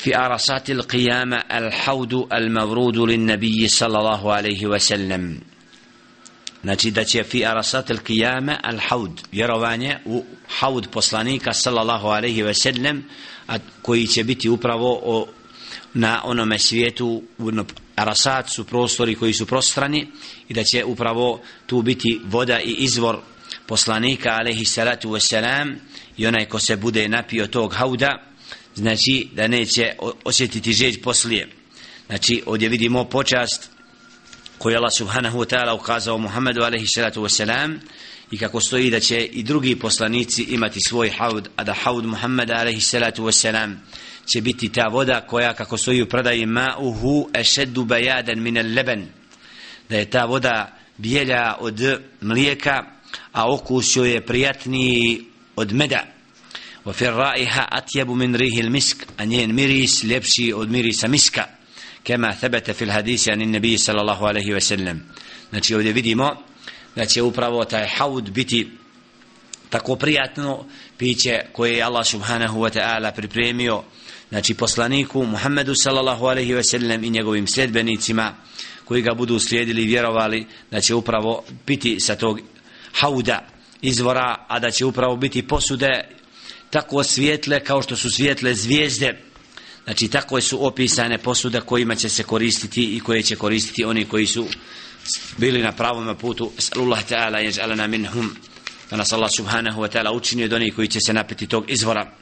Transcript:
في عرصات القيامة الحوض المورود للنبي صلى الله عليه وسلم Znači da će fi arasat al qiyama al haud vjerovanje u haud poslanika sallallahu alejhi ve sellem a koji će biti upravo o, na onome svijetu no, arasat su prostori koji su prostrani i da će upravo tu biti voda i izvor poslanika alejhi salatu ve selam i onaj ko se bude napio tog hauda znači da neće osjetiti žeđ poslije. Znači ovdje vidimo počast koju Allah subhanahu wa ta'ala ukazao Muhammedu alaihi salatu wa i kako stoji da će i drugi poslanici imati svoj haud a da haud Muhammeda alaihi salatu wa će biti ta voda koja kako stoji u predaji ma'uhu ešeddu bajadan min al leben. Da je ta voda bijelja od mlijeka a okus joj je prijatniji od meda. وفي الرائحة أطيب من ريح المسك أن ينمريس لبشي أو مريس مسكا كما ثبت في الحديث عن النبي صلى الله عليه وسلم znači ovdje vidimo da će upravo taj haud biti tako prijatno piće koje je Allah subhanahu wa ta'ala pripremio znači poslaniku Muhammedu sallallahu alaihi wa sallam i njegovim sljedbenicima koji ga budu slijedili i vjerovali da će upravo biti sa tog hauda izvora a da će upravo biti posude tako svijetle kao što su svijetle zvijezde. Znači tako su opisane posuda kojima će se koristiti i koje će koristiti oni koji su bili na pravom putu. Sallallahu ta'ala jež'alana minhum. Da nas Allah subhanahu wa ta'ala učinio od onih koji će se napiti tog izvora.